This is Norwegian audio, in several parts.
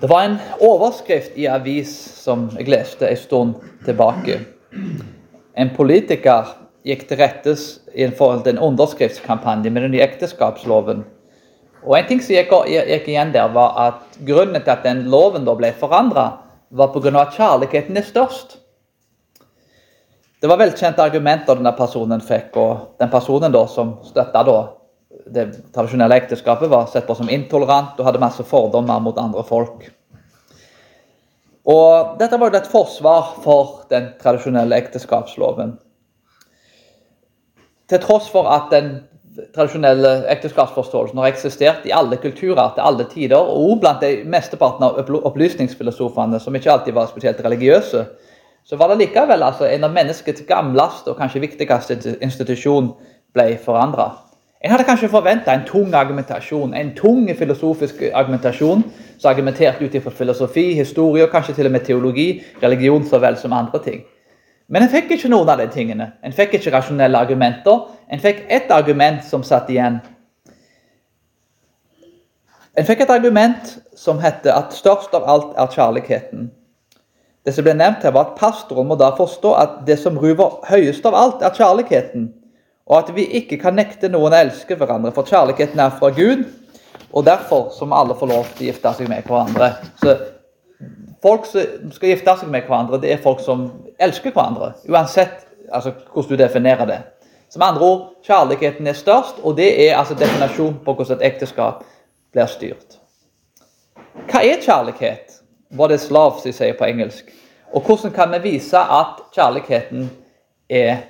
Det var en overskrift i avis som jeg leste en stund tilbake. En politiker gikk til rettes i forhold til en underskriftskampanje med den nye ekteskapsloven. Og En ting som gikk, gikk, igjen der, var at grunnen til at den loven da ble forandra, var pga. at kjærligheten er størst. Det var velkjente argumenter denne personen fikk, og den personen da som støtta det tradisjonelle ekteskapet, var sett på som intolerant og hadde masse fordommer mot andre folk. Og Dette var jo et forsvar for den tradisjonelle ekteskapsloven. Til tross for at den tradisjonelle ekteskapsforståelsen har eksistert i alle kulturer til alle tider, og blant de mesteparten av opplysningsfilosofene, som ikke alltid var spesielt religiøse, så var det likevel altså, en av menneskets gamleste og kanskje viktigste institusjon ble forandra. En hadde kanskje forventa en tung argumentasjon, en tung filosofisk argumentasjon som argumenterte ut ifra filosofi, historie og kanskje til og med teologi, religion så vel som andre ting. Men en fikk ikke noen av de tingene. En fikk ikke rasjonelle argumenter. En fikk ett argument som satt igjen. En fikk et argument som heter at størst av alt er kjærligheten. Det som ble nevnt her var at Pastoren må da forstå at det som ruver høyest av alt, er kjærligheten. Og at vi ikke kan nekte noen å elske hverandre, for kjærligheten er fra Gud. Og derfor så må alle få lov til å gifte seg med hverandre. Så Folk som skal gifte seg med hverandre, det er folk som elsker hverandre. Uansett altså, hvordan du definerer det. Som andre ord, kjærligheten er størst, og det er altså definasjon på hvordan et ekteskap blir styrt. Hva er kjærlighet? What is love, som de sier på engelsk. Og hvordan kan vi vise at kjærligheten er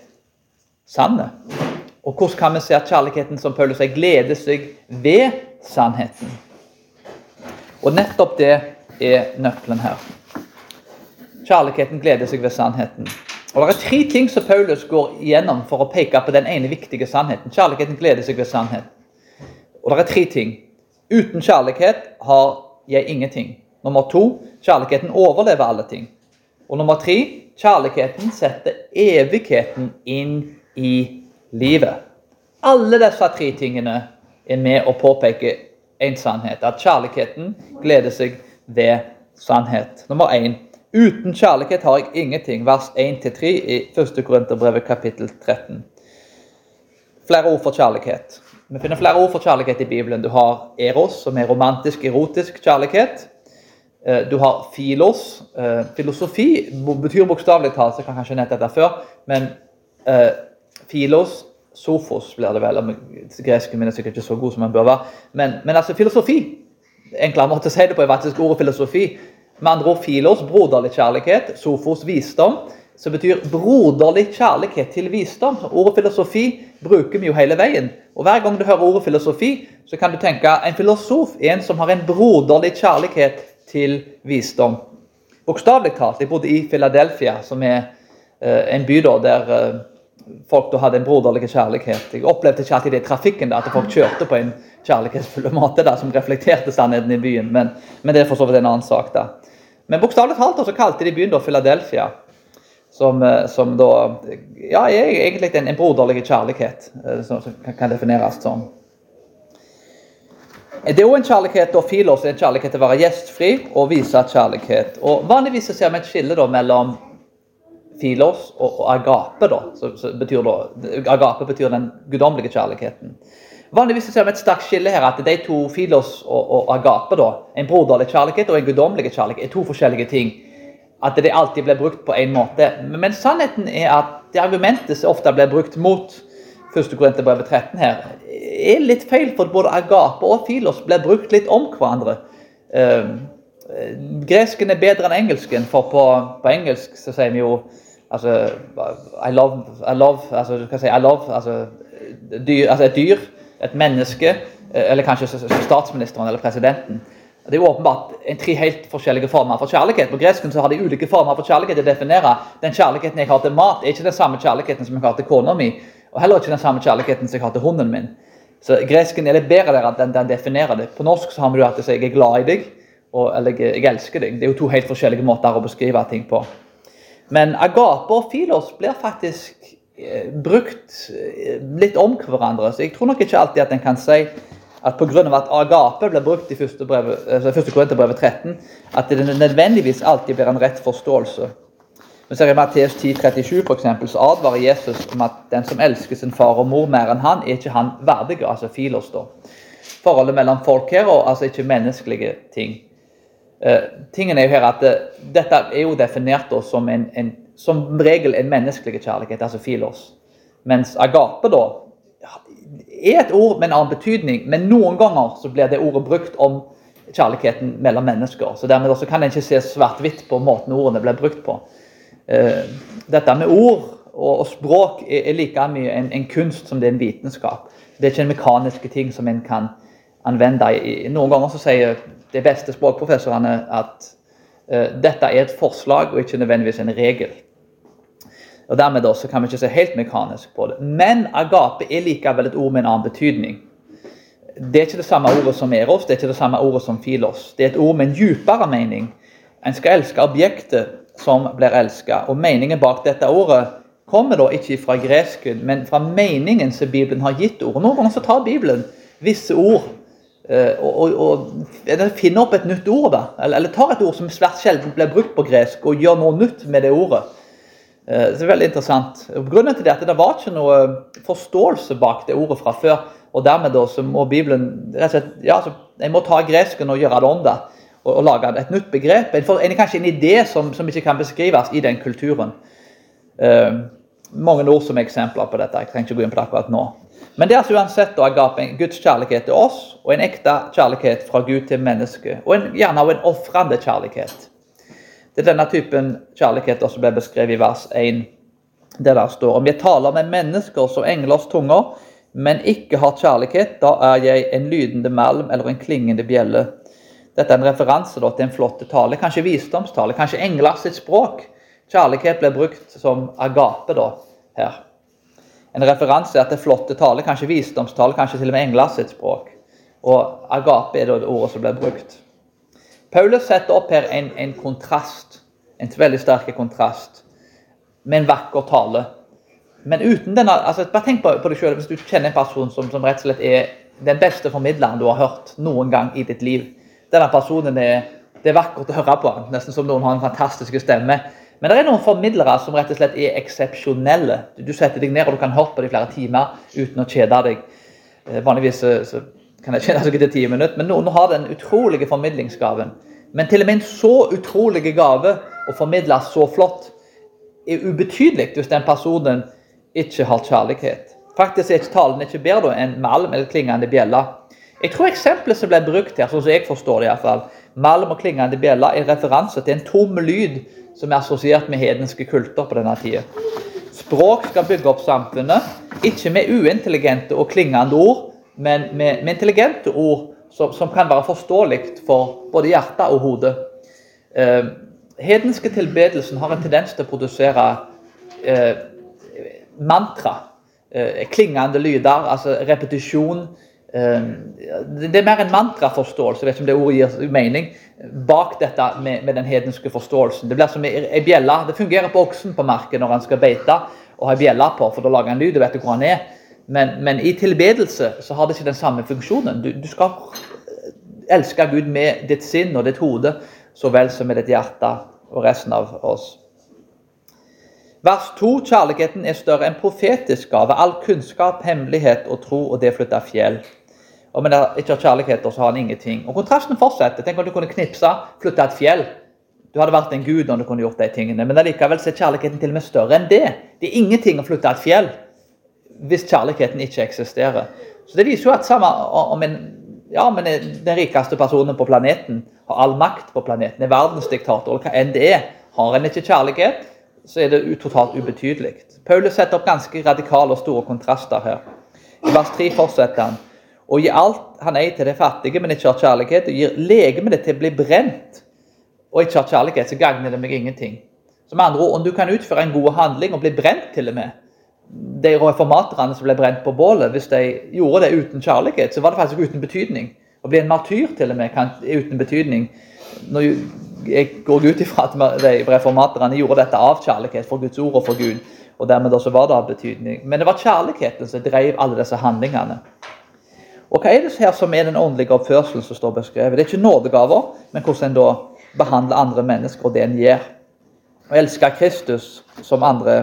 sann? Og hvordan kan vi se at kjærligheten som Paulus sier, gleder seg ved sannheten? Og nettopp det er nøkkelen her. Kjærligheten gleder seg ved sannheten. Og Det er tre ting som Paulus går igjennom for å peke på den ene viktige sannheten. Kjærligheten gleder seg ved sannhet. Og det er tre ting. Uten kjærlighet har jeg ingenting. Nummer to kjærligheten overlever alle ting. Og nummer tre kjærligheten setter evigheten inn i livet. Alle disse tre tingene er med å påpeke en sannhet. At kjærligheten gleder seg ved sannhet. Nummer én uten kjærlighet har jeg ingenting. Vers 1-3 i 1. Korinterbrevet kapittel 13. Flere ord for kjærlighet. Vi finner flere ord for kjærlighet i Bibelen. Du har eros, som er romantisk, erotisk kjærlighet. Eh, du har filos. Eh, filosofi betyr bokstavelig talt, så jeg kan kanskje nevne dette før, men uh, filos Sofos blir det vel. Gresken min er sikkert ikke så god som den bør være. Men, men altså filosofi. Enklere måte å si det på er faktisk ordet filosofi. Med andre ord filos, broderlig kjærlighet. Sofos, visdom. Som betyr broderlig kjærlighet til visdom. Ordet filosofi bruker vi jo hele veien. Og Hver gang du hører ordet filosofi, så kan du tenke en filosof er en som har en broderlig kjærlighet til visdom. Bokstavelig talt. Jeg bodde i Philadelphia, som er uh, en by der uh, folk da hadde en broderlig kjærlighet. Jeg opplevde ikke alltid det i trafikken, da, at folk kjørte på en kjærlighetsfull måte da, som reflekterte sannheten i byen, men, men, det er for så vidt en annen sak. da. Men bokstavelig talt så kalte de byen da Philadelphia, som, eh, som da ja, er egentlig en, en broderlig kjærlighet, som, som kan defineres som. Det er òg en kjærlighet og filos, en kjærlighet til å være gjestfri og vise kjærlighet. Og Vanligvis ser vi et skille da, mellom filos og, og agape. Da, så, så betyr da, agape betyr den guddommelige kjærligheten. Vanligvis ser vi et sterkt skille her, at de to filos og, og agape, da, en broderlig kjærlighet og en guddommelig kjærlighet, er to forskjellige ting. At det alltid blir brukt på én måte. Men sannheten er at det argumentet som ofte blir brukt mot 1. Korinterbrevet 13 her, er litt feil, for både agape og filos blir brukt litt om hverandre. Um, gresken er bedre enn engelsken, for på, på, engelsk så sier vi jo altså, I love, I love, altså, du kan si, I love altså, dyr, altså et dyr, et menneske, eh, eller kanskje statsministeren eller presidenten. Det er jo åpenbart en tre helt forskjellige former for kjærlighet. På gresken så har de ulike former for kjærlighet å definere. Den kjærligheten jeg har til mat, er ikke den samme kjærligheten som jeg har til kona mi. Og heller ikke den samme kjærligheten som jeg har til hunden min. Så Gresken er litt bedre der at den, den, definerer det. På norsk så har vi jo at 'jeg er glad i deg' og, eller 'jeg elsker deg'. Det er jo to helt forskjellige måter å beskrive ting på. Men agape og filos blir faktisk eh, brukt eh, litt om hverandre. Så jeg tror nok ikke alltid at en kan si at pga. at agape ble brukt i første, brevet, altså første Korinterbrevet 13, at det nødvendigvis alltid blir en rett forståelse. Men ser I Matteus 10,37 for eksempel, så advarer Jesus om at den som elsker sin far og mor mer enn han, er ikke han verdig, altså filos. da. Forholdet mellom folk her og altså ikke menneskelige ting. Uh, tingen er jo her at uh, Dette er jo definert som, en, en, som regel en menneskelig kjærlighet, altså filos. Mens agape da er et ord med en annen betydning, men noen ganger så blir det ordet brukt om kjærligheten mellom mennesker. Så dermed også kan en ikke se svart-hvitt på måten ordene blir brukt på. Uh, dette med ord og, språk er, like mye en, kunst som det er en vitenskap. Det er ikke en mekaniske ting som en kan anvende. I, noen ganger så sier de beste språkprofessorene at uh, dette er et forslag og ikke nødvendigvis en regel. Og Dermed da, så kan vi ikke se helt mekanisk på det. Men agape er likevel et ord med en annen betydning. Det er ikke det samme ordet som eros, det er ikke det samme ordet som filos. Det er et ord med en dypere mening. En skal elske objektet som blir elsket. Og meningen bak dette ordet kommer da ikke fra gresken, men fra meningen som Bibelen har gitt ordet. Noen ganger så tar Bibelen visse ord eh, og, og, og finner opp et nytt ord. da, eller, eller tar et ord som svært sjelden blir brukt på gresk, og gjør noe nytt med det ordet. Eh, det er veldig interessant. Grunnen til det er at det var ikke noe forståelse bak det ordet fra før. og Dermed da, så må Bibelen rett og slett, ja, så Jeg må ta gresken og gjøre det om det. Og, og lage et nytt begrep. En, en, kanskje en idé som, som, ikke kan beskrives i den kulturen. Uh, mange ord som eksempler på dette. Jeg trenger ikke gå inn på det akkurat nå. Men det er altså uansett da agape, Guds kjærlighet til oss, og en ekte kjærlighet fra Gud til mennesket. Og en, gjerne også en ofrende kjærlighet. Det er denne typen kjærlighet som ble beskrevet i vers 1, Det der står om jeg taler med mennesker som englers tunger, men ikke har kjærlighet, da er jeg en lydende malm eller en klingende bjelle. Dette er en referanse da, til en flott tale, kanskje visdomstale, kanskje engler sitt språk. Kjærlighet ble brukt som agape da, her. En referanse til flotte taler, kanskje visdomstale, kanskje til og med engler sitt språk. Og agape er det ordet som ble brukt. Paulus setter opp her en, en kontrast, en veldig sterk kontrast, med en vakker tale. Men uten denne altså Bare tenk på, på deg sjøl hvis du kjenner en person som, som, rett og slett er den beste formidleren du har hørt noen gang i ditt liv. Denne personen er, Det er vakkert å høre på, nesten som noen har en fantastisk stemme. Men det er noen formidlere som rett og slett er eksepsjonelle. Du, setter deg ned og du kan høre på i flere timer uten å kjede deg. Eh, vanligvis så, kan jeg kjede sikkert til ti minutter, men noen har den utrolige formidlingsgaven. Men til og med en så utrolig gave å formidle så flott er ubetydelig hvis den personen ikke har kjærlighet. Faktisk er ikke talen ikke bedre enn malm eller klingende bjelle. Jeg tror eksempelet som ble brukt her, sånn som jeg forstår det i hvert fall, malm og klingende bjelle, er en referanse til en tom lyd som er assosiert med hedenske kulter på denne tida. Språk skal bygge opp samfunnet, ikke med uintelligente og klingende ord, men med, med intelligente ord som, som, kan være forståelig for både hjerte og hode. Eh, hedenske tilbedelsen har en tendens til å produsere eh, mantra. Eh, klingende lyder, altså repetisjon. Eh, det er mer en mantraforståelse, vet ikke om det ordet gir mening, bak dette med, med den hedenske forståelsen. Det blir som ei bjelle. Det fungerer på oksen på marken når han skal beite og ha bjelle på, for da lager han lyd. Du vet hvor han er. Men, men, i tilbedelse så har det ikke den samme funksjonen. Du, du, skal elske Gud med ditt sinn og ditt hode så vel som med ditt hjerte og resten av oss. Vers 2. Kjærligheten er større enn profetisk gave. All kunnskap, hemmelighet og tro, og det flytter fjell. Og men ikke har kjærlighet, så har han ingenting. Og Kontrasten fortsetter. Tenk om du kunne knipse, flytte et fjell. Du hadde vært en gud om du kunne gjort de tingene. Men allikevel er kjærligheten til og med større enn det. Det er ingenting å flytte et fjell hvis kjærligheten ikke eksisterer. Så Det viser jo at samme om en, ja, men den rikeste personen på planeten har all makt på planeten, er verdensdiktator, eller hva enn det er, har en ikke kjærlighet, så er det totalt ubetydelig. Paulus setter opp ganske radikale og store kontraster her. I vers 3 fortsetter han. Og gir alt han eier til det fattige, men ikke har kjærlighet, og gir legemet til å bli brent, og ikke har kjærlighet, så gagner det meg ingenting. Som andre ord, Om du kan utføre en god handling og bli brent til og med, de reformaterne som ble brent på bålet, hvis de gjorde det uten kjærlighet, så var det faktisk uten betydning. Å bli en martyr til og med kan, uten betydning. Når jeg går ut ifra at de reformaterne gjorde dette av kjærlighet for Guds ord og for Gud. og dermed også var det av betydning. Men det var kjærligheten som drev alle disse handlingene. Og hva er det her som er den åndelige oppførselen som står beskrevet? Det er ikke nådegaver, men hvordan en da behandler andre mennesker og det en gjør. Å elske Kristus som andre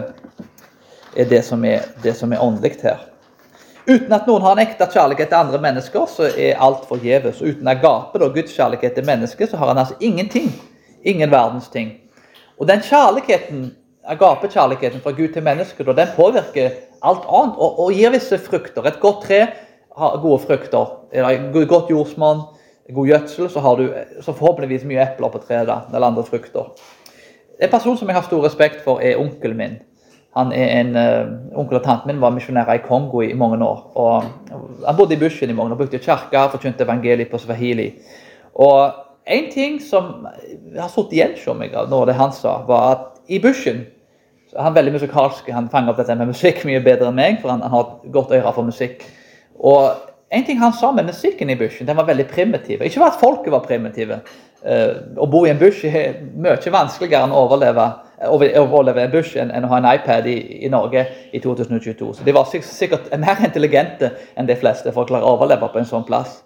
er det som er, det som er åndelig her. Uten at noen har en ekte kjærlighet til andre mennesker, så er alt forgjeves. Uten agape, da, Guds kjærlighet til mennesker, så har han altså ingenting. Ingen verdens ting. Og den kjærligheten, agape-kjærligheten fra Gud til mennesker, den påvirker alt annet og, og gir visse frukter. Et godt tre gode frukter. Godt jordsmonn, god gjødsel, så har du så forhåpentligvis mye epler på treet eller andre frukter. En person som jeg har stor respekt for, er onkelen min. Han er en, uh, Onkel og tanten min var misjonærer i Kongo i, i, mange år. og Han bodde i bushen i mange år, brukte kirka, forkynte evangeliet på swahili. Og En ting som har sittet igjen hos meg av noe det han sa, var at i bushen Han er veldig musikalsk, han fanger opp dette med musikk mye bedre enn meg, for han, han har et godt øre for musikk. Og en ting han sa med musikken i bushen, den var veldig primitiv. Ikke bare at folket var primitive. Uh, å bo i en bush er mye vanskeligere enn å overleve, overleve en bush enn, å ha en iPad i, i, Norge i 2022. Så De var sikkert mer intelligente enn de fleste for å klare å overleve på en sånn plass.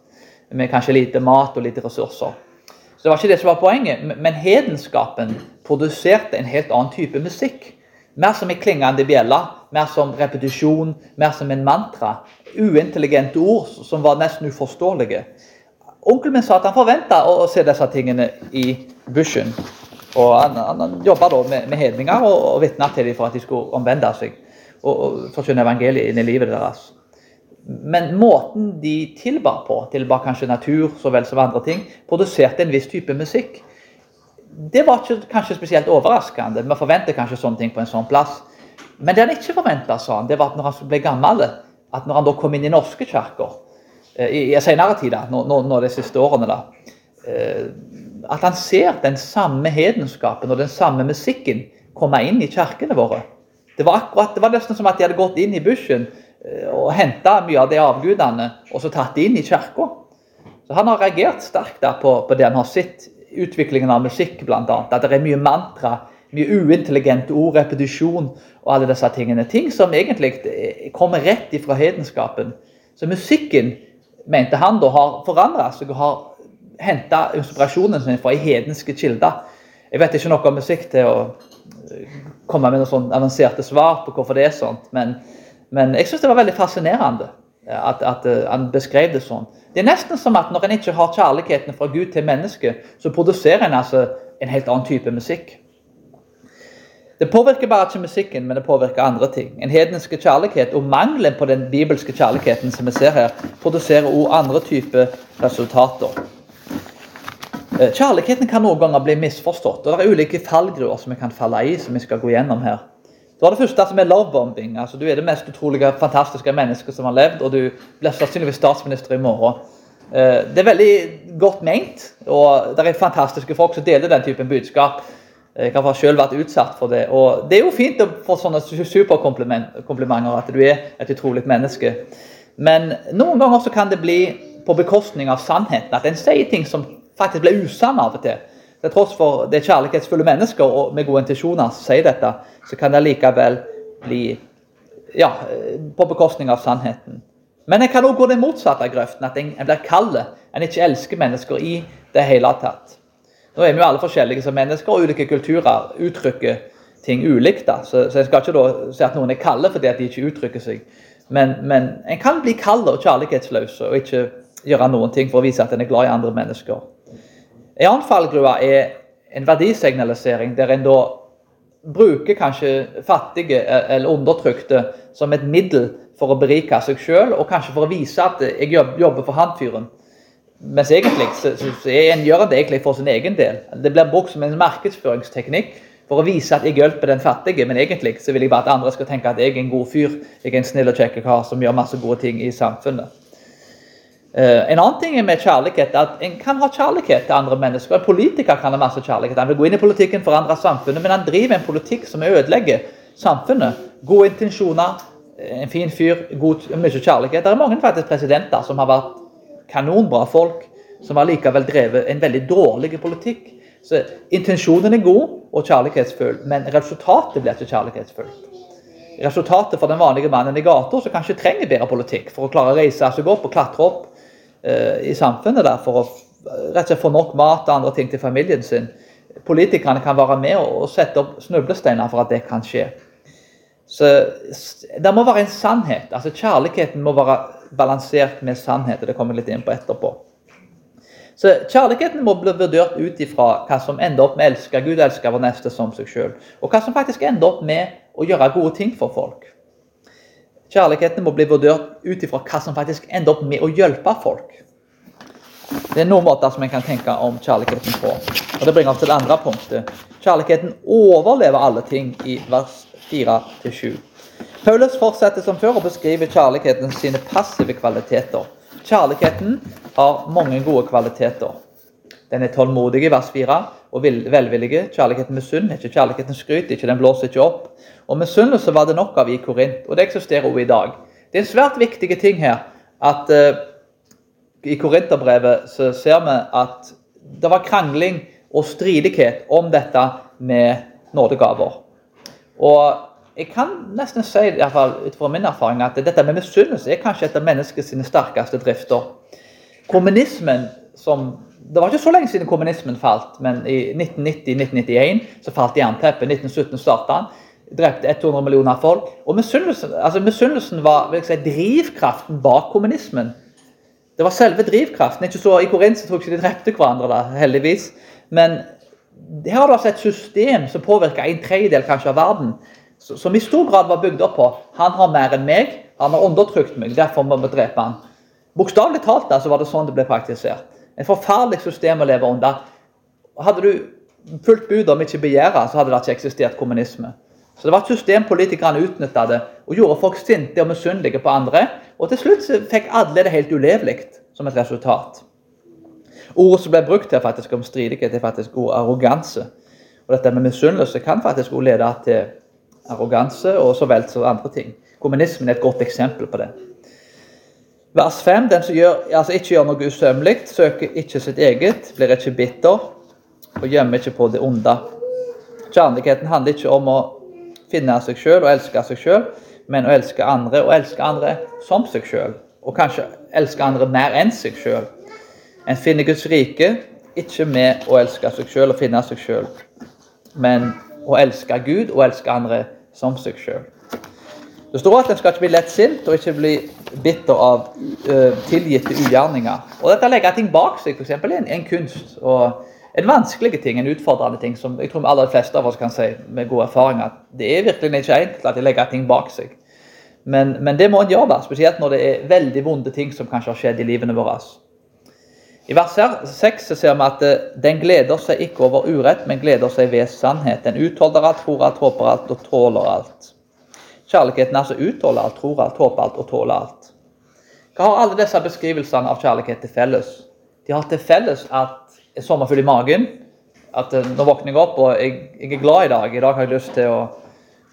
Med kanskje lite mat og lite ressurser. Så Det var ikke det som var poenget. Men hedenskapen produserte en helt annen type musikk. Mer som en klingende bjelle, mer som repetisjon, mer som en mantra uintelligente ord som var nesten uforståelige. Onkelen min sa at han forventa å, se disse tingene i bushen. Og Han, han, han jobba med, med hedninger og, og vitna til dem for at de skulle omvende seg og, og forkynne evangeliet inn i livet deres. Men måten de tilbar på, tilbar kanskje natur så vel som andre ting, produserte en viss type musikk. Det var ikke kanskje spesielt overraskende. Vi forventer kanskje sånne ting på en sånn plass. Men det han ikke forventa, sa han, det var at når han ble gammel, at når han da kom inn i norske kirker eh, i, i senere tid, nå, nå, nå, de siste årene, da, eh, at han ser den samme hedenskapen og den samme musikken komme inn i kirkene våre. Det var, akkurat, det var nesten som at de hadde gått inn i bushen eh, og henta mye av de avgudene og så tatt det inn i kirka. Så Han har reagert sterkt på, på, det han har sett, utviklingen av musikk bl.a. At det er mye mantra, mye uintelligente ord, repetisjon og alle disse tingene. Ting som egentlig kommer rett ifra hedenskapen. Så musikken, mente han da, har forandra seg og har henta inspirasjonen sin fra hedenske kilder. Jeg vet ikke noe om musikk til å eh, komme med noen sånn avanserte svar på hvorfor det er sånn, men, men jeg syns det var veldig fascinerende at, at, eh, han beskrev det sånn. Det er nesten som at når en ikke har kjærligheten fra Gud til mennesket, så produserer en altså en helt annen type musikk. Det påvirker bare ikke musikken, men det påvirker andre ting. En hedenske kjærlighet og mangelen på den bibelske kjærligheten som vi ser her, produserer også andre typer resultater. Eh, kjærligheten kan noen ganger bli misforstått, og det er ulike fallgruer som vi kan falle i. som vi skal gå gjennom her. Du har det første som er lovebombing. altså Du er det mest utrolige, fantastiske mennesket som har levd, og du blir sannsynligvis statsminister i morgen. Eh, det er veldig godt ment, og det er fantastiske folk som deler den typen budskap. Jeg har selv vært utsatt for det. Og det er jo fint å få sånne superkomplimenter, at du er et utrolig menneske. Men noen ganger så kan det bli på bekostning av sannheten. At en sier ting som faktisk blir usann av og til. Til tross for det er kjærlighetsfulle mennesker og med gode intensjoner som sier dette, så kan det likevel bli ja, på bekostning av sannheten. Men en kan òg gå den motsatte grøften, at en blir kald. En ikke elsker mennesker i det hele tatt. Nå er vi jo alle forskjellige som mennesker, og ulike kulturer uttrykker ting ulikt. da, Så, så jeg skal ikke da si at noen er kalde fordi at de ikke uttrykker seg. Men, men en kan bli kald og kjærlighetsløs og ikke gjøre noen ting for å vise at en er glad i andre mennesker. En annen fallgruve er en verdisignalisering, der en da bruker kanskje fattige eller undertrykte som et middel for å berike seg sjøl, og kanskje for å vise at jeg jobber for han fyren. Mens egentlig så, så, så en gjør det egentlig for sin egen del. Det blir brukt som en markedsføringsteknikk for å vise at jeg hjelper den fattige, men egentlig så vil jeg bare at andre skal tenke at jeg er en god fyr, jeg er en snill og kjekk kar som gjør masse gode ting i samfunnet. Uh, en annen ting med kjærlighet er at en kan ha kjærlighet til andre mennesker. En politiker kan ha masse kjærlighet. Han vil gå inn i politikken, forandre samfunnet, men han driver en politikk som ødelegger samfunnet. Gode intensjoner, en fin fyr, god, mye kjærlighet. Det er mange faktisk presidenter som har vært kanonbra folk som allikevel drevet en veldig dårlig politikk. Så Intensjonen er god og kjærlighetsfull, men resultatet blir ikke kjærlighetsfullt. Resultatet for den vanlige mannen i gata som kanskje trenger bedre politikk for å klare å reise seg opp og klatre opp eh, i samfunnet der for å rett og slett få nok mat og andre ting til familien sin. Politikerne kan være med og sette opp snublesteiner for at det kan skje. Så Det må være en sannhet. altså Kjærligheten må være balansert med sannhet. og Det kommer jeg litt inn på etterpå. Så Kjærligheten må bli vurdert ut ifra hva som ender opp med å elske Gud elsker vår neste som seg sjøl. Og hva som faktisk ender opp med å gjøre gode ting for folk. Kjærligheten må bli vurdert ut ifra hva som faktisk ender opp med å hjelpe folk. Det er noen måter som en kan tenke om kjærligheten på. Og Det bringer oss til det andre punktet. Kjærligheten overlever alle ting i vers 4-7. Paulus fortsetter som før å beskrive kjærligheten sine passive kvaliteter. Kjærligheten har mange gode kvaliteter. Den er tålmodig i vers 4 og velvillig. Kjærligheten misunner ikke, kjærligheten skryter ikke, den blåser ikke opp. Og Misunnelse var det nok av i Korint, og det eksisterer også i dag. Det er en svært viktig ting her at uh, i Korinterbrevet så ser vi at det var krangling og stridighet om dette med nådegaver. Og jeg kan nesten si i hvert fall, ut fra min erfaring, at dette med misunnelse er kanskje et av menneskets sterkeste drifter. Kommunismen som Det var ikke så lenge siden kommunismen falt, men i 1990-1991 så falt jernteppet. 1917 starta han. Drepte 100 millioner folk. Og misunnelsen, altså misunnelsen var si, drivkraften bak kommunismen. Det var selve drivkraften. Ikke så I Korint tror jeg ikke de drepte hverandre, da, heldigvis. Men her har du altså et system som påvirker en tredjedel kanskje av verden som i stor grad var bygd opp på han har mer enn meg, han har undertrykt meg, derfor må vi drepe han. Bokstavelig talt da, så var det sånn det ble praktisert. Et forferdelig system å leve under. Hadde du fulgt budet om ikke begjære, så hadde det ikke eksistert kommunisme. Så Det var et system politikerne utnytta det og gjorde folk sinte og misunnelige på andre. Og til slutt fikk alle det helt ulevelig som et resultat. Ordet som ble brukt her faktisk om stridighet, er faktisk god arroganse. Og dette med misunnelse kan faktisk også lede til arroganse og så vel som andre ting. Kommunismen er et godt eksempel på det. Vers 5. Den som gjør, altså ikke gjør noe usømmelig, søker ikke sitt eget, blir ikke bitter og gjemmer ikke på det onde. Kjærligheten handler ikke om å finne seg sjøl og elske seg sjøl, men å elske andre og elske andre som seg sjøl. Og kanskje elske andre mer enn seg sjøl. En finner Guds rike ikke med å elske seg sjøl og finne seg sjøl, men å elske Gud og elske andre som seg sjøl. Det står at en skal ikke bli lettsint og ikke bli bitter av uh, tilgitte ugjerninger. Og Dette legger ting bak seg, f.eks. En, en kunst. og En vanskelig ting, en utfordrende ting, som jeg tror de aller fleste av oss kan si med god erfaring at det er virkelig ikke enkelt at de legger ting bak seg. Men, men det må en gjøre, da, spesielt når det er veldig vonde ting som kanskje har skjedd i livene våre. I vers 6 ser vi at eh, den gleder seg ikke over urett, men gleder seg ved sannhet. Den utholder alt, tror alt, håper alt og tåler alt. Kjærligheten altså utholder alt, tror alt, håper alt og tåler alt. Hva har alle disse beskrivelsene av kjærlighet til felles? De har til felles at en sommerfugl i magen, at eh, nå våkner jeg opp og jeg, jeg, er glad i dag. I dag har jeg lyst til å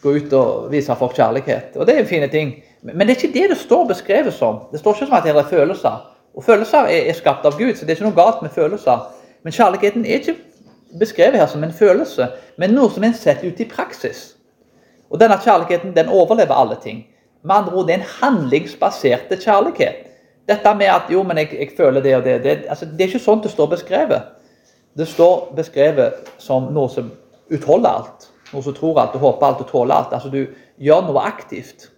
gå ut og vise folk kjærlighet. Og det er en fin ting. Men det er ikke det det står beskrevet som. Det står ikke som at det er følelser. Og Følelser er, er, skapt av Gud, så det er ikke noe galt med følelser. Men kjærligheten er ikke beskrevet her som en følelse, men noe som en setter ut i praksis. Og Denne kjærligheten den overlever alle ting. Med andre ord, det er en handlingsbasert kjærlighet. Dette med at jo, men jeg, jeg føler det og det, det, altså, det er ikke sånn det står beskrevet. Det står beskrevet som noe som utholder alt. Noe som tror alt og håper alt og tåler alt. Altså Du gjør noe aktivt.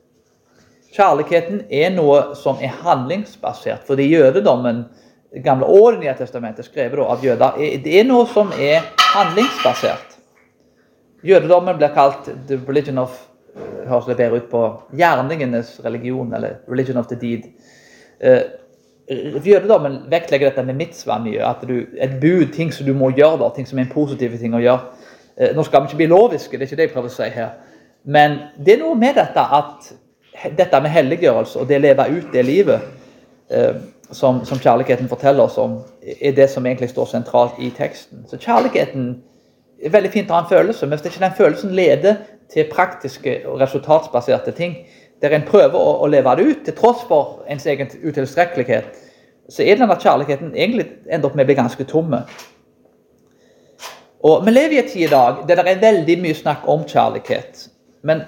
Kjærligheten er noe som er handlingsbasert. Fordi jødedommen, gamle og Det nye testamentet, skrevet av jøder, det er noe som er handlingsbasert. Jødedommen blir kalt the religion of høres det bedre ut på gjerningenes religion, eller religion of the deed. Uh, jødedommen vektlegger dette med mitzvah mye. at du, Et bud, ting som du må gjøre, da, ting som er en positiv ting å gjøre. Uh, nå skal vi ikke bli loviske, det er ikke det jeg prøver å si her. Men det er noe med dette at dette med helliggjørelse og det å leve ut det livet eh, som, som, kjærligheten forteller oss om, er det som egentlig står sentralt i teksten. Så kjærligheten er veldig fint å ha en følelse, men hvis det ikke den følelsen leder til praktiske og resultatsbaserte ting, der en prøver å, å, leve det ut til tross for ens egen utilstrekkelighet, så er denne kjærligheten egentlig ender opp med å bli ganske tomme. Og Vi lever i en tid i dag der det er veldig mye snakk om kjærlighet. Men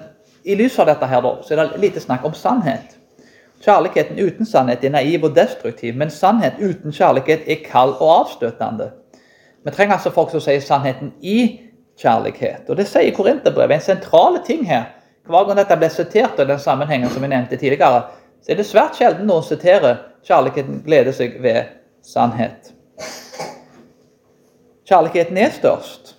i lys av dette her da, så er det lite snakk om sannhet. Kjærligheten uten sannhet er naiv og destruktiv, men sannhet uten kjærlighet er kald og avstøtende. Vi trenger altså folk som sier sannheten i kjærlighet. Og Det sier Korinterbrevet. En sentral ting her. Hver gang dette ble sitert i den sammenhengen som vi nevnte tidligere, så er det svært sjelden noen siterer 'kjærligheten gleder seg ved sannhet'. Kjærligheten er størst,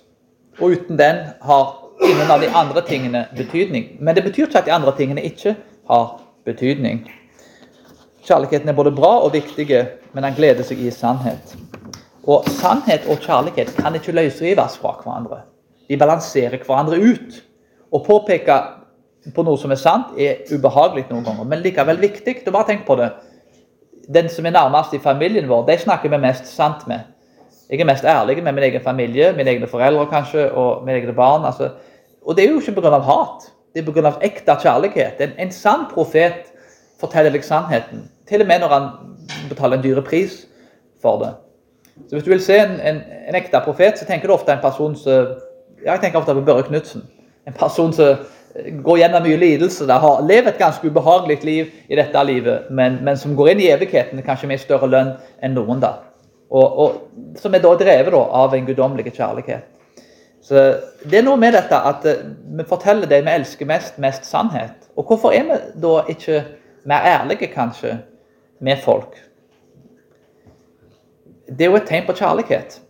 og uten den har ingen av de andre tingene betydning. Men det betyr ikke at de andre tingene ikke har betydning. Kjærligheten er både bra og viktig, men han gleder seg i sannhet. Og sannhet og kjærlighet kan ikke løsrives fra hverandre. De balanserer hverandre ut. Å påpeke på noe som er sant, er ubehagelig noen ganger, men likevel viktig. Du bare tenk på det. Den som er nærmest i familien vår, de snakker vi mest sant med. Jeg er mest ærlig med min egen familie, mine egne foreldre kanskje, og mine egne barn. Altså. Og det er jo ikke pga. hat, det er pga. ekte kjærlighet. En, en, sann profet forteller deg sannheten, til og med når han betaler en dyre pris for det. Så Hvis du vil se en, en, en ekte profet, så tenker du ofte en person som Jeg tenker ofte på Børre Knutsen. En person som går gjennom mye lidelse, har levd et ganske ubehagelig liv i dette livet, men, men som går inn i evigheten kanskje med større lønn enn noen. da. Og, og, som er da drevet da, av en guddommelig kjærlighet. Så Det er noe med dette at uh, vi forteller det vi elsker mest, mest sannhet. Og hvorfor er vi da ikke mer ærlige, kanskje, med folk? Det er jo et tegn på kjærlighet.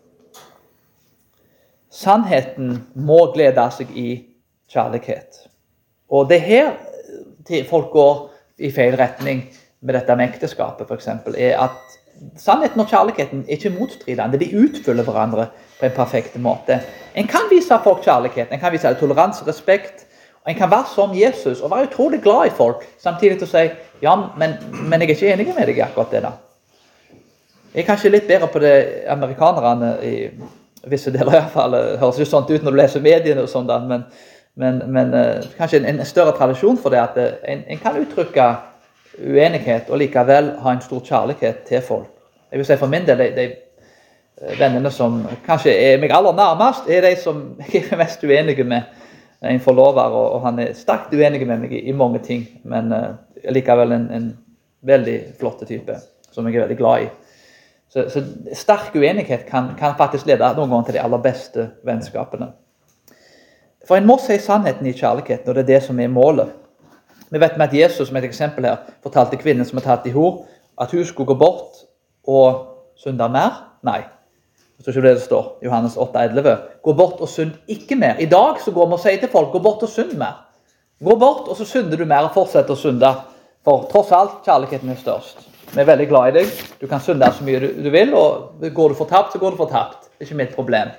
Sannheten må glede seg i kjærlighet. Og det er her folk går i feil retning med dette med ekteskapet, f.eks. er at sannheten og kjærligheten er ikke motstridende. De utfyller hverandre på en perfekt måte. En kan vise folk kjærlighet, en kan vise toleranse, respekt. og En kan være som Jesus og være utrolig glad i folk, samtidig til å si ja, men, men jeg er ikke enig med deg i akkurat det. da. Jeg er kanskje litt bedre på det amerikanerne i visse deler, i hvert fall. Det høres jo sånn ut når du leser mediene, og sånn, men, men, men uh, kanskje en, en, større tradisjon for det at uh, en, en kan uttrykke uenighet og likevel ha en stor kjærlighet til folk. Jeg vil si For min del, de, de vennene som kanskje er meg aller nærmest, er de som jeg er mest uenige med. En forlover, og, og han er sterkt uenig med meg i, i mange ting, men uh, likevel en, en, veldig flott type som jeg er veldig glad i. Så, så sterk uenighet kan, kan, faktisk lede noen ganger til de aller beste vennskapene. For en må si sannheten i kjærligheten, og det er det som er målet. Vi vet med at Jesus som et eksempel her, fortalte kvinnen som er tatt i hor, at hun skulle gå bort og synde mer. Nei. Det står ikke det det står. Johannes 8, 11. Gå bort og synd ikke mer. I dag så går vi og sier til folk gå bort og synd mer. Gå bort, og så synder du mer og fortsetter å synde. For tross alt, kjærligheten er størst. Vi er veldig glad i deg. Du kan synde så mye du, du vil, og går du fortapt, så går du fortapt. Det er ikke mitt problem.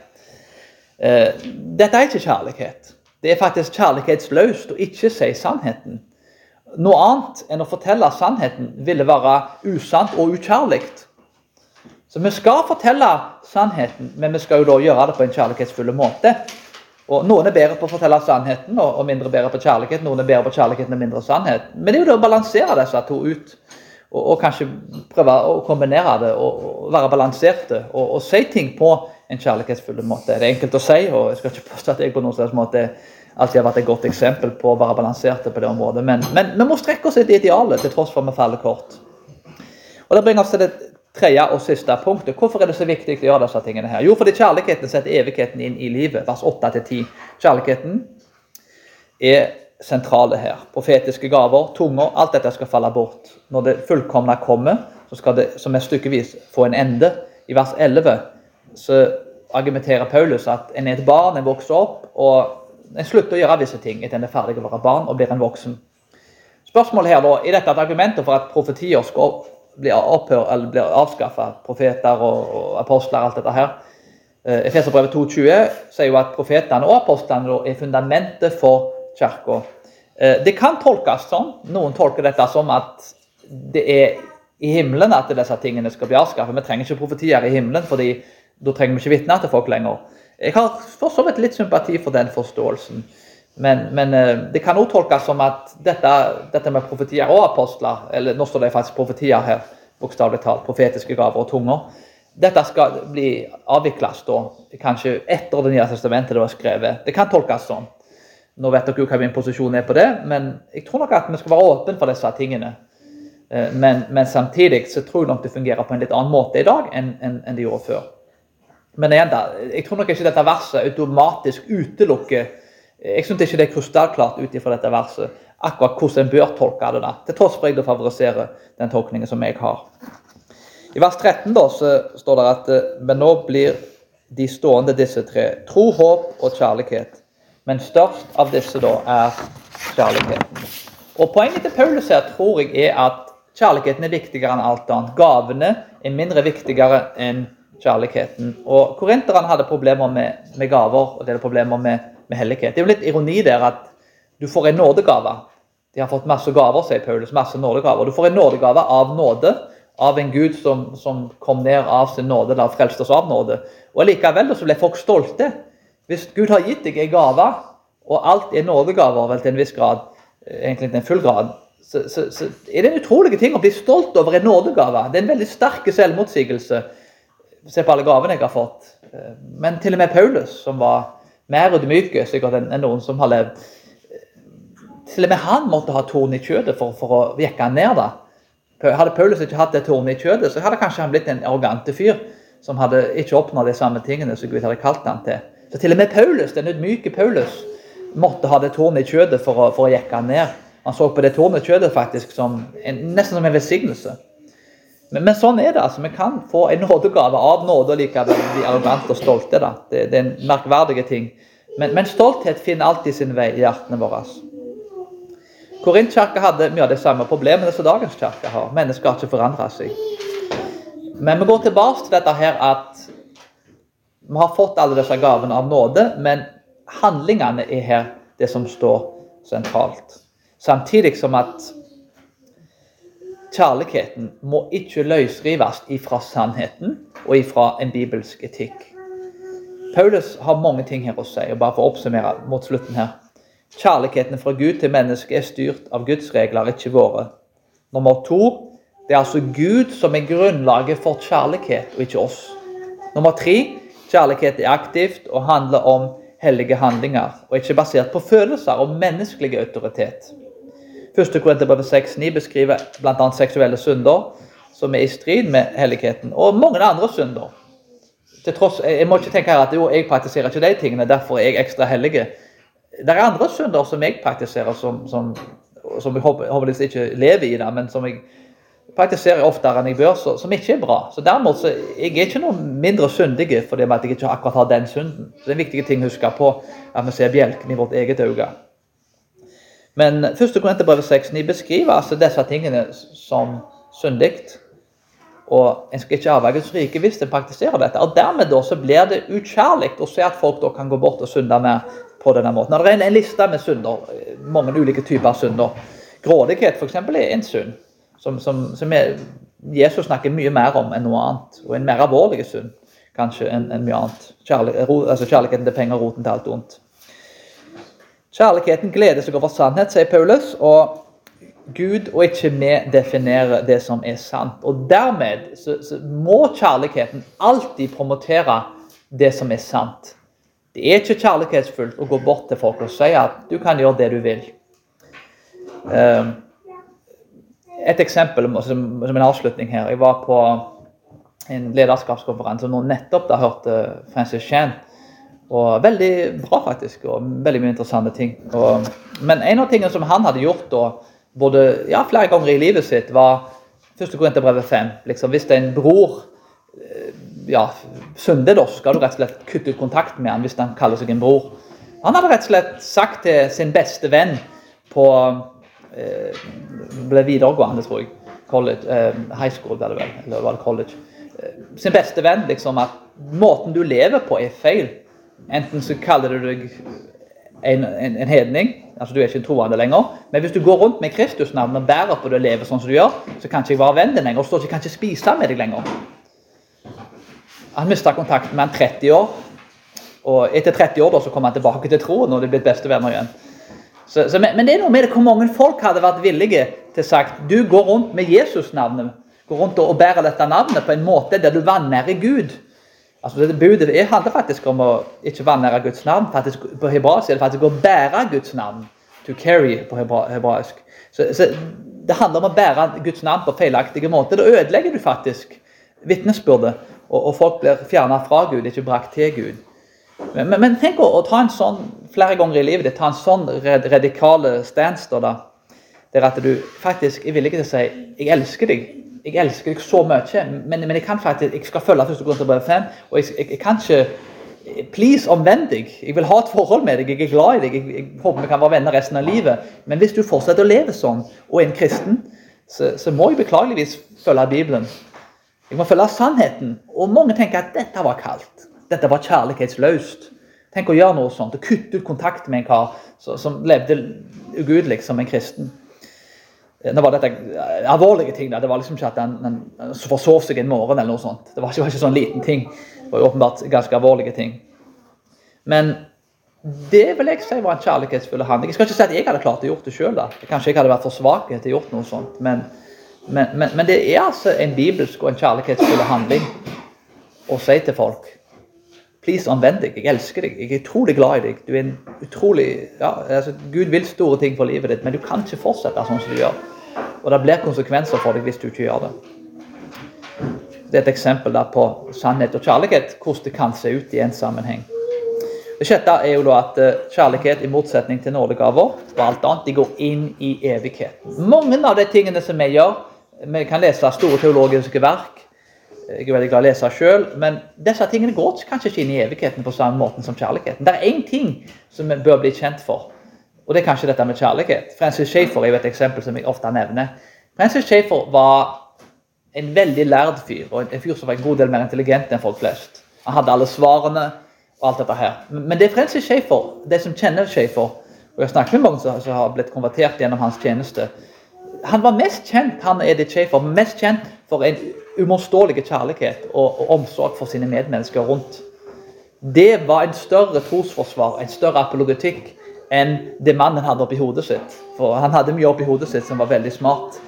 Eh, dette er ikke kjærlighet. Det er faktisk kjærlighetsløst å ikke si sannheten. Noe annet enn å fortelle sannheten ville være usant og ukjærlig. Så vi skal fortelle sannheten, men vi skal jo da gjøre det på en kjærlighetsfull måte. Og Noen er bedre på å fortelle sannheten og, mindre bedre på kjærlighet. Noen er bedre på kjærligheten og mindre sannhet. Men det er jo det å balansere disse to ut. Og, og kanskje prøve å kombinere det og, og være balanserte. Og, og, si ting på en kjærlighetsfull måte. Det er enkelt å si, og jeg skal ikke påstå at jeg på noen slags måte alltid har vært et godt eksempel på å være balanserte på det området. Men, men vi må strekke oss etter idealet, til tross for at vi faller kort. Og Det bringer oss til det tredje og siste punktet. Hvorfor er det så viktig å gjøre disse tingene? her? Jo, fordi kjærligheten setter evigheten inn i livet. Vers 8-10. Kjærligheten er sentrale her. Profetiske gaver, tunger, alt dette skal falle bort. Når det fullkomne kommer, så skal det som er stykkevis få en ende. I vers 11 så argumenterer Paulus at en er et barn, en vokser opp, og en slutter å gjøre visse ting etter en er ferdig å være barn og blir en voksen. Spørsmålet her da, Er dette et argument for at profetier skal bli opphør, eller blir avskaffa? Profeter og, og, apostler, alt dette her. Eh, Efeserbrevet 2,20 sier jo at profetene og apostlene er fundamentet for kirka. Eh, det kan tolkes sånn. Noen tolker dette som at det er i himmelen at disse tingene skal bli avskaffet. Vi trenger ikke profetier i himmelen, fordi da trenger vi ikke vitner til folk lenger. Jeg har for så vidt litt sympati for den forståelsen. Men, men eh, det kan også tolkes som at dette, dette, med profetier og apostler eller Nå står det faktisk profetier her, bokstavelig talt. Profetiske gaver og tunger. Dette skal bli avvikles da, kanskje etter Det nye testamentet det var skrevet. Det kan tolkes sånn. Nå vet dere jo hva min posisjon er på det, men jeg tror nok at vi skal være åpne for disse tingene. Eh, men, men, samtidig så tror jeg nok det fungerer på en litt annen måte i dag enn, enn, enn det gjorde før. Men igjen da, jeg tror nok ikke dette verset automatisk utelukker Jeg syns ikke det er krystallklart ut ifra dette verset akkurat hvordan en bør tolke det. da, Til tross for at jeg favoriserer den tolkningen som jeg har. I vers 13 da, så står det at men nå blir de stående disse tre tro, håp og kjærlighet. Men størst av disse da er kjærligheten. Og Poenget til Paulus her tror jeg er at kjærligheten er viktigere enn alt annet. Gavene er mindre viktigere enn kjærligheten. Og Korinterne hadde problemer med, med, gaver og det er problemer med, med hellighet. Det er jo litt ironi der at du får en nådegave. De har fått masse gaver, sier Paulus. masse nådegaver. Du får en nådegave av nåde, av en Gud som, som kom ned av sin nåde, eller frelste oss av nåde. Og Likevel så ble folk stolte. Hvis Gud har gitt deg en gave, og alt er nådegaver vel til en viss grad, egentlig til en full grad, så, så, så, er det en utrolig ting å bli stolt over en nådegave. Det er en veldig sterk selvmotsigelse. Se på alle gavene jeg har fått. Men til og med Paulus, som var mer ydmyk sikkert enn noen som har levd Til og med han måtte ha torn i kjøttet for, for å jekke han ned. da. Hadde Paulus ikke hatt det tornet i kjøttet, så hadde kanskje han blitt en arrogante fyr som hadde ikke oppnådd de samme tingene som Gud hadde kalt han til. Så til og med Paulus, den ydmyke Paulus måtte ha det tornet i kjøttet for å, for å jekke han ned. Han så på det tårnet kjøttet faktisk som en, nesten som en velsignelse. Men, men, sånn er det. altså. Vi kan få en nådegave av nåde og likevel bli arrogante og stolte. da. Det, det er en merkverdige ting. Men, men, stolthet finner alltid sin vei i hjertene våre. Korintkirka hadde mye av de samme problemene som dagens kirke har. Mennesker har ikke forandra seg. Men vi går tilbake til dette her at vi har fått alle disse gavene av nåde, men handlingene er her det som står sentralt. Samtidig som at kjærligheten må ikke løsrives ifra sannheten og ifra en bibelsk etikk. Paulus har mange ting her å si, og bare for å oppsummere mot slutten her. Kjærligheten fra Gud til mennesket er styrt av Guds regler, ikke våre. Nummer to det er altså Gud som er grunnlaget for kjærlighet, og ikke oss. Nummer tre kjærlighet er aktivt og handler om hellige handlinger, og ikke basert på følelser og menneskelig autoritet. 1. Korinterbrev 6,9 beskriver bl.a. seksuelle synder som er i strid med helligheten, og mange andre synder. Til tross, Jeg må ikke tenke her at jo, jeg praktiserer ikke de tingene, derfor er jeg ekstra hellig. Det er andre synder som jeg praktiserer, som, som, som jeg håper, ikke lever i det, men som jeg praktiserer oftere enn jeg bør, så, som ikke er bra. Så dermed så jeg er ikke noe mindre syndig fordi jeg ikke akkurat har den synden. Så Det er en viktig ting å huske på, at vi ser bjelken i vårt eget øye. Men 1. Korinterbrev 6,9 beskriver altså disse tingene som syndig. Og en skal ikke arve Guds rike hvis en praktiserer dette. Og Dermed da så blir det ukjærlig å se at folk da kan gå bort og synde mer på denne måten. Når det er en liste med synder, mange ulike typer synder. Grådighet f.eks. er en synd som, som, som er, Jesus snakker mye mer om enn noe annet. Og en mer alvorlig synd kanskje enn en mye annet. Kjærlig, altså kjærligheten til penger, roten til alt ondt. Kjærligheten gleder seg over sannhet, sier Paulus. og Gud og ikke vi definerer det som er sant. Og Dermed så, så må kjærligheten alltid promotere det som er sant. Det er ikke kjærlighetsfullt å gå bort til folk og si at du kan gjøre det du vil. Ehm, et eksempel som, en avslutning her. Jeg var på en lederskapskonferanse og nettopp da hørte Francis Chan og veldig bra, faktisk. Og veldig mye interessante ting. Og, men en av tingene som han hadde gjort da, både, ja, flere ganger i livet sitt, var første Korinterbrevet 5. Liksom, hvis en bror eh, ja, synder, da, skal du rett og slett kutte ut kontakt med han hvis han kaller seg en bror. Han hadde rett og slett sagt til sin beste venn på eh, ble videregående, tror jeg. College, eh, high school, vel. Eller var det college? Eh, sin beste venn liksom at måten du lever på, er feil. Enten så kaller du deg en, en, en, hedning, altså du er ikke en troende lenger. Men hvis du går rundt med Kristusnavnet og bærer på det og lever sånn som du gjør, så kan ikke jeg være vennen din lenger. Og så kan ikke spise med deg lenger. Han mista kontakten med han 30 år. Og etter 30 år da, så kom han tilbake til troen og de ble bestevenner igjen. Så, så, men, men, det er noe med det hvor mange folk hadde vært villige til sagt du går rundt med Jesus-navnet. Går rundt og bærer dette navnet på en måte der du vanærer Gud. Altså, det Budet det handler faktisk om å ikke vanære Guds navn. Faktisk, på hebraisk er det faktisk å bære Guds navn. To carry på hebraisk. Så, så det handler om å bære Guds navn på feilaktige måter. Da ødelegger du faktisk vitnesbyrdet, og, og, folk blir fjerna fra Gud, ikke brakt til Gud. Men, men, men tenk å, å, ta en sånn flere ganger i livet ditt, ta en sånn radikale stance da, der at du faktisk er villig til å si 'Jeg elsker deg'. Jeg elsker deg så mye, men, men jeg kan faktisk, jeg skal følge første grunn til brev 5. Og jeg, jeg, jeg, kan ikke Please, omvend deg. Jeg vil ha et forhold med deg. Jeg er glad i deg. Jeg, jeg, håper vi kan være venner resten av livet. Men hvis du fortsetter å leve sånn, og er en kristen, så, så må jeg beklageligvis følge Bibelen. Jeg må følge sannheten. Og mange tenker at dette var kaldt. Dette var kjærlighetsløst. Tenk å gjøre noe sånt. Å kutte ut kontakt med en kar som levde ugudelig som en kristen. Nå var dette alvorlige ting. Da. Det var liksom ikke at han, forsov seg en morgen. eller noe sånt. Det var ikke, var ikke sånn liten ting. Det var åpenbart ganske alvorlige ting. Men det vil jeg si var en kjærlighetsfull handling. Jeg skal ikke si at jeg hadde klart å gjort det sjøl. Kanskje jeg hadde vært for svak til å gjort noe sånt. Men, men, men, men, det er altså en bibelsk og en kjærlighetsfull handling å si til folk Please, omvend deg. Jeg elsker deg. Jeg er utrolig glad i deg. Du er en utrolig, ja, altså, Gud vil store ting for livet ditt, men du kan ikke fortsette sånn som du gjør. Og det blir konsekvenser for deg hvis du ikke gjør det. Det er et eksempel på sannhet og kjærlighet, hvordan det kan se ut i en sammenheng. Det sjette er jo da at eh, kjærlighet, i motsetning til nådegaver og alt annet, de går inn i evigheten. Mange av de tingene som vi gjør Vi kan lese store teologiske verk jeg er veldig glad i å lese sjøl, men disse tingene går kanskje ikke inn i evigheten på samme måten som kjærligheten. Det er én ting som vi bør bli kjent for, og det er kanskje dette med kjærlighet. Francis Schaeffer er jo et eksempel som jeg ofte nevner. Francis Schaeffer var en veldig lærd fyr, og en fyr som var en god del mer intelligent enn folk flest. Han hadde alle svarene og alt dette her. Men det er Francis Schaeffer, de som kjenner Schaeffer, og jeg har snakket med mange som har blitt konvertert gjennom hans tjeneste, han var mest kjent han Edith Schaefer, mest kjent for en uimotståelig kjærlighet og, og, omsorg for sine medmennesker rundt. Det var en større trosforsvar, en større apologetikk, enn det mannen hadde oppi hodet sitt. For han hadde mye oppi hodet sitt som var veldig smart.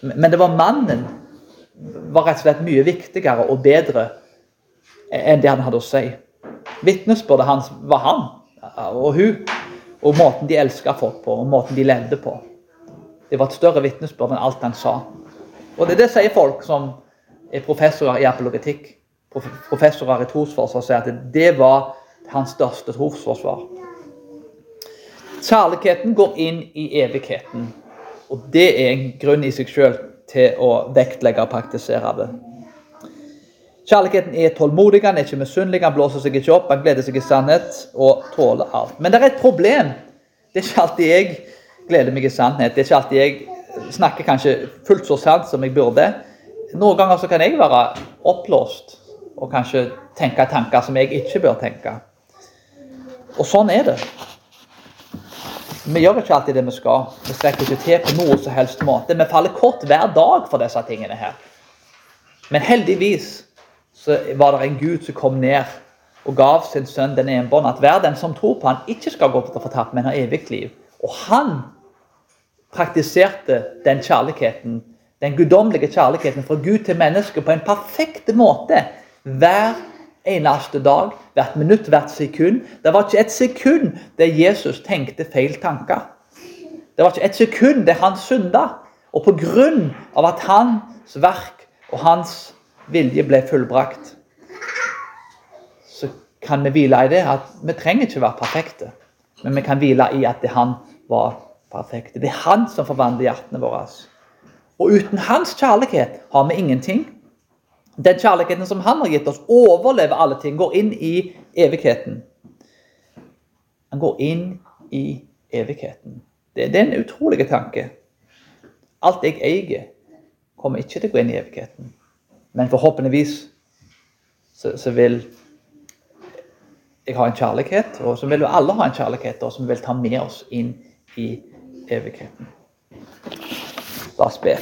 Men det var mannen var rett og slett mye viktigere og bedre enn det han hadde å si. Vitnesbyrdet hans var han og hun, og måten de elska folk på, og måten de levde på. Det var et større vitnesbyrd enn alt han sa. Og det, det sier folk som er professorer i apologetikk, professorer i trosforsvar, sier at det var hans største trosforsvar. Kjærligheten går inn i evigheten, og det er en grunn i seg sjøl til å vektlegge og praktisere det. Kjærligheten er tålmodig, han er ikke misunnelig, han blåser seg ikke opp, han gleder seg i sannhet og tåler alt. Men det er et problem. Det er ikke alltid jeg gleder meg i sannhet. Det er ikke alltid jeg snakker kanskje fullt så sant som jeg burde. Noen ganger så kan jeg være oppblåst og kanskje tenke tanker som jeg ikke bør tenke. Og sånn er det. Vi gjør ikke alltid det vi skal. Vi strekker ikke til på noe som helst måte. Vi faller kort hver dag for disse tingene her. Men heldigvis så var det en Gud som kom ned og gav sin sønn den enbånd at hver den som tror på han ikke skal gå til fortapt, men ha evig liv. Og han praktiserte den kjærligheten, den guddommelige kjærligheten fra Gud til mennesket på en perfekt måte hver eneste dag, hvert minutt, hvert sekund. Det var ikke et sekund der Jesus tenkte feil tanker. Det var ikke et sekund der han synda. Og på grunn av at hans verk og hans vilje ble fullbrakt, så kan vi hvile i det at vi trenger ikke være perfekte, men vi kan hvile i at det han var perfekte. Det er han som forvandler hjertene våre. Og uten hans kjærlighet har vi ingenting. Den kjærligheten som han har gitt oss, overlever alle ting, går inn i evigheten. Han går inn i evigheten. Det, er en utrolig tanke. Alt jeg eier, kommer ikke til å gå inn i evigheten. Men forhåpentligvis så, så vil jeg ha en kjærlighet, og så vil jo alle ha en kjærlighet og som vi vil ta med oss inn i evigheten. La oss be.